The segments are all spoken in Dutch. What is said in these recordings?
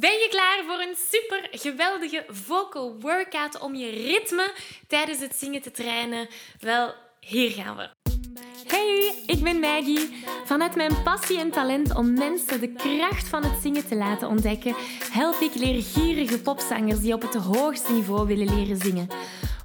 Ben je klaar voor een super geweldige vocal workout om je ritme tijdens het zingen te trainen? Wel, hier gaan we. Hey, ik ben Maggie. Vanuit mijn passie en talent om mensen de kracht van het zingen te laten ontdekken, help ik leergierige popzangers die op het hoogste niveau willen leren zingen.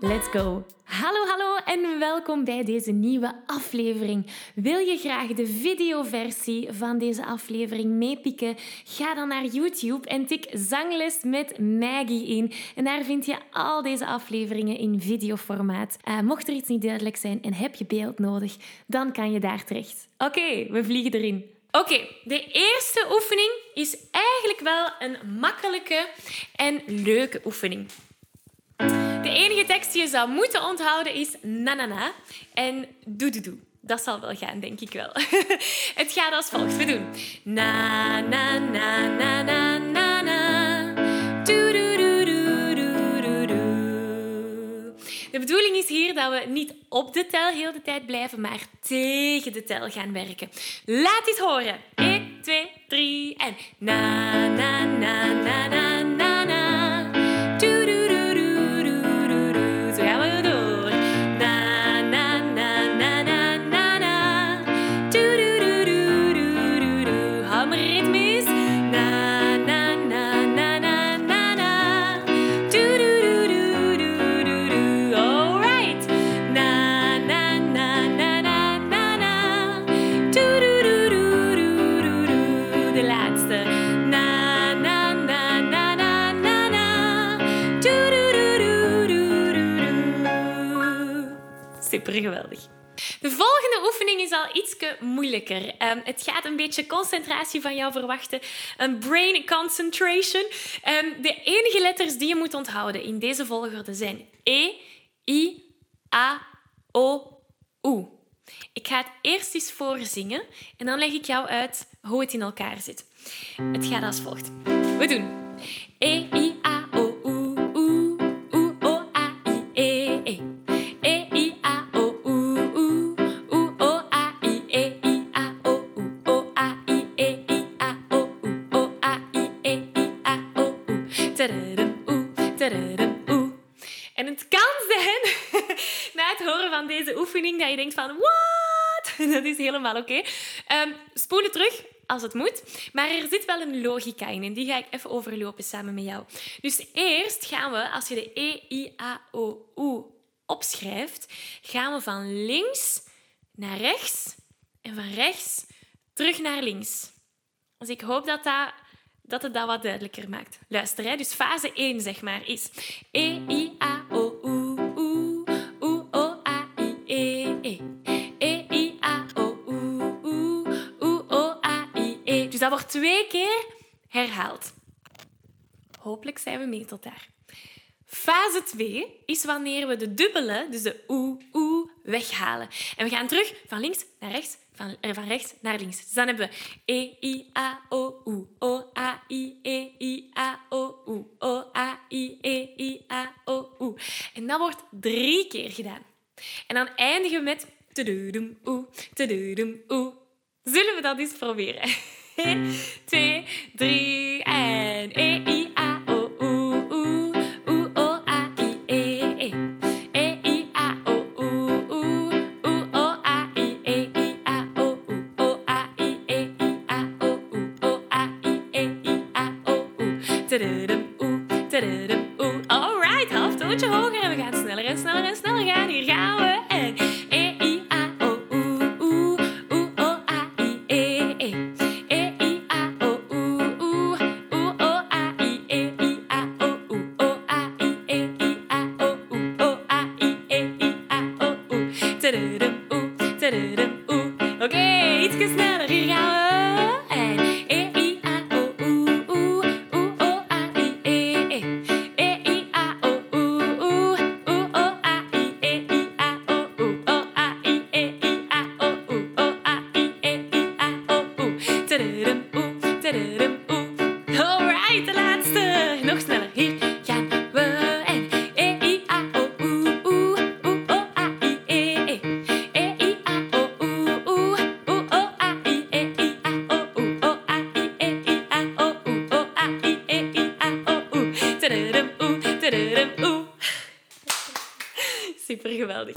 Let's go! Hallo, hallo en welkom bij deze nieuwe aflevering. Wil je graag de videoversie van deze aflevering meepikken? Ga dan naar YouTube en tik Zangles met Maggie in. En daar vind je al deze afleveringen in videoformaat. Uh, mocht er iets niet duidelijk zijn en heb je beeld nodig, dan kan je daar terecht. Oké, we vliegen erin. Oké, de eerste oefening is eigenlijk wel een makkelijke en leuke oefening. De enige tekst die je zou moeten onthouden is na na na en doe doe doe. Dat zal wel gaan, denk ik wel. Het gaat als volgt. We doen na na na na na na na. De bedoeling is hier dat we niet op de tel heel de tijd blijven, maar tegen de tel gaan werken. Laat dit horen. 1, 2, 3 en na na na na na. Geweldig. De volgende oefening is al iets moeilijker. Um, het gaat een beetje concentratie van jou verwachten. Een brain concentration. Um, de enige letters die je moet onthouden in deze volgorde zijn E, I, A, O, U. Ik ga het eerst eens voorzingen en dan leg ik jou uit hoe het in elkaar zit. Het gaat als volgt. We doen E, I, A, van, what? Dat is helemaal oké. Ehm, spoelen terug als het moet. Maar er zit wel een logica in en die ga ik even overlopen samen met jou. Dus eerst gaan we, als je de E, I, A, O, U opschrijft, gaan we van links naar rechts en van rechts terug naar links. Dus ik hoop dat, dat, dat het dat wat duidelijker maakt. Luister, dus fase 1 zeg maar is E, I, A, dat wordt twee keer herhaald. Hopelijk zijn we mee tot daar. Fase 2 is wanneer we de dubbele, dus de oe, oe, weghalen. En we gaan terug van links naar rechts, van, eh, van rechts naar links. Dus dan hebben we E, I, A, O, U, O, A, I, E, I, A, O, U, O, A, I, E, I, A, O, U. En dat wordt drie keer gedaan. En dan eindigen we met tududum, oe, tududum, oe. Zullen we dat eens proberen? 1, 2, 3 en E, I, A, O, U, U. U, O, A, I, E, E. E, I, A, O, U, U. U, O, A, I, E, I, A, O, U. O, A, I, E, I, A, O, U. O, A, I, E, I, A, O, U. Tududum, oe, tududum, oe. Alright, half toontje hoger Alright, de laatste. Nog sneller, hier gaan we. En e, i, a, o, oe, oe, oe, o, a, i, e, e. E, i, a, o, oe, oe, oe, o, a, i, e, i, a, o, oe, o, a, i, e, i, a, o, oe, o, a, i, e, i, a, o, tadadam, oeh. Super geweldig.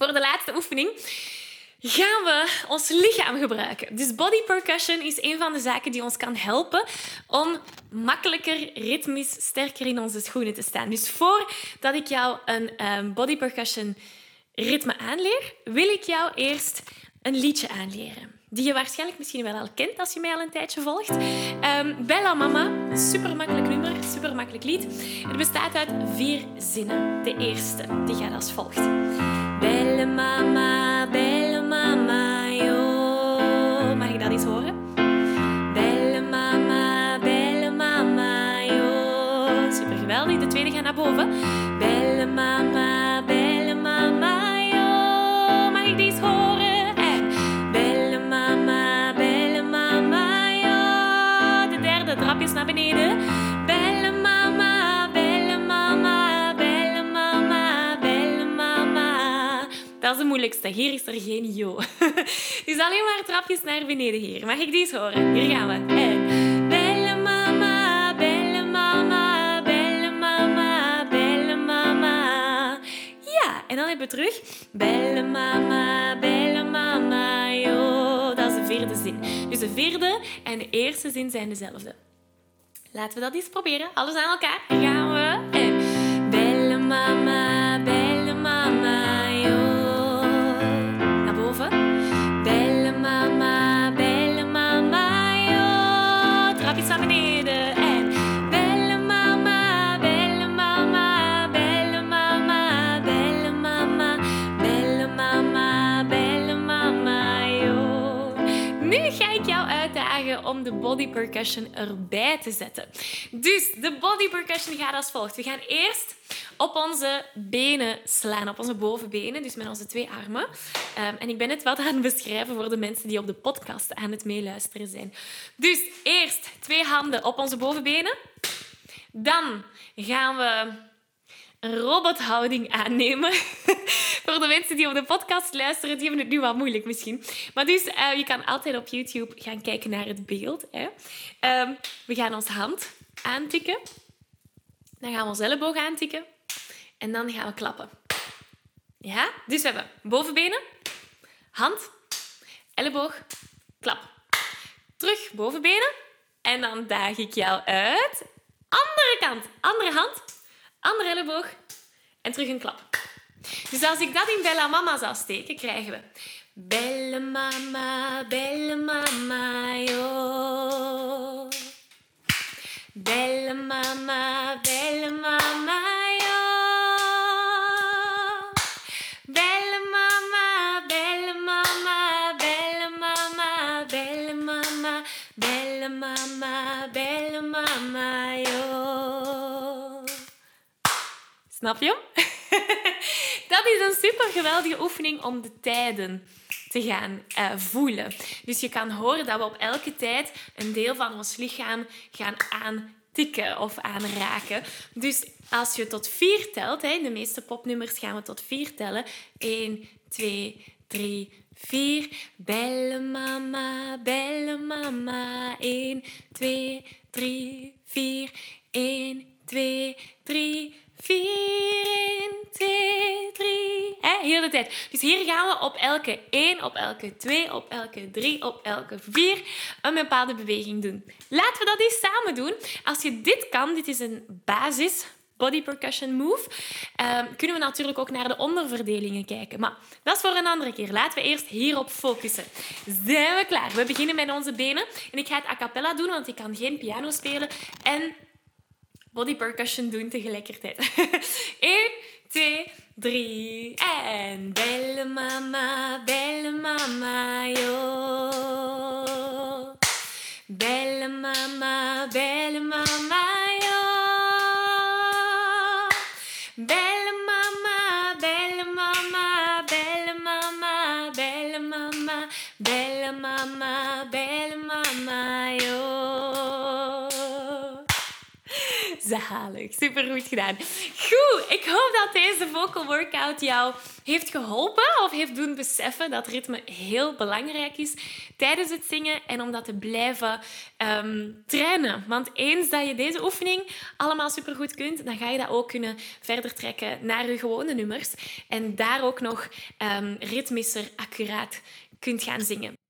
Voor de laatste oefening gaan we ons lichaam gebruiken. Dus body percussion is een van de zaken die ons kan helpen om makkelijker, ritmisch, sterker in onze schoenen te staan. Dus voordat ik jou een um, body percussion ritme aanleer, wil ik jou eerst een liedje aanleren. Die je waarschijnlijk misschien wel al kent als je mij al een tijdje volgt. Um, Bella Mama, super makkelijk nummer, super makkelijk lied. Het bestaat uit vier zinnen. De eerste, die gaat als volgt. Belle mama, belle mama, yo. Mag ik dat eens horen? Belle mama, belle mama, yo. Super geweldig. De tweede gaat naar boven. Dat is de moeilijkste. Hier is er geen yo. Dus alleen maar trapjes naar beneden hier. Mag ik die eens horen? Hier gaan we. En en dan hebben we terug. Belle mama, belle mama, yo. Dat is de vierde zin. Dus de vierde en de eerste zin zijn dezelfde. Laten we dat eens proberen. Alles aan elkaar. Hier gaan we. En mama, de body percussion erbij te zetten. Dus de body percussion gaat als volgt. We gaan eerst op onze benen slaan, op onze bovenbenen, dus met onze twee armen. Um, en ik ben het wat aan het beschrijven voor de mensen die op de podcast aan het meeluisteren zijn. Dus eerst twee handen op onze bovenbenen. Dan gaan we een robothouding aannemen. Voor de mensen die op de podcast luisteren, die hebben het nu wat moeilijk misschien. Maar dus, uh, je kan altijd op YouTube gaan kijken naar het beeld. Hè. Um, we gaan onze hand aantikken. Dan gaan we onze elleboog aantikken. En dan gaan we klappen. Ja? Dus we hebben bovenbenen, hand, elleboog, klap. Terug bovenbenen. En dan daag ik jou uit. Andere kant, andere hand, andere elleboog en terug een klap. Dus als ik dat in Bella Mama zou steken, krijgen we... Belle mama, belle mama, yo. Belle mama, belle mama, yo. Belle mama, belle mama, belle mama, belle mama, belle mama, belle mama, yo. Snap je? Is een super geweldige oefening om de tijden te gaan uh, voelen. Dus je kan horen dat we op elke tijd een deel van ons lichaam gaan aantikken of aanraken. Dus als je tot vier telt, hè, de meeste popnummers gaan we tot vier tellen. 1, 2, 3, 4. Belle mama, belle mama. 1, 2, 3, 4. 1, 2, 3, 4. 1, 2, hè? Heel de tijd. Dus hier gaan we op elke 1, op elke 2, op elke 3, op elke 4 een bepaalde beweging doen. Laten we dat eens samen doen. Als je dit kan, dit is een basis body percussion move, um, kunnen we natuurlijk ook naar de onderverdelingen kijken. Maar dat is voor een andere keer. Laten we eerst hierop focussen. Zijn we klaar? We beginnen met onze benen. En ik ga het a cappella doen, want ik kan geen piano spelen. En body percussion doen tegelijkertijd. 1, 2, 3 en belle mama, belle mama, yo. Belle mama, belle mama, Zalig, supergoed gedaan. Goed, ik hoop dat deze vocal workout jou heeft geholpen of heeft doen beseffen dat ritme heel belangrijk is tijdens het zingen en om dat te blijven ehm, trainen. Want eens dat je deze oefening allemaal supergoed kunt, dan ga je dat ook kunnen verder trekken naar je gewone nummers en daar ook nog um, ritmischer accuraat kunt gaan zingen.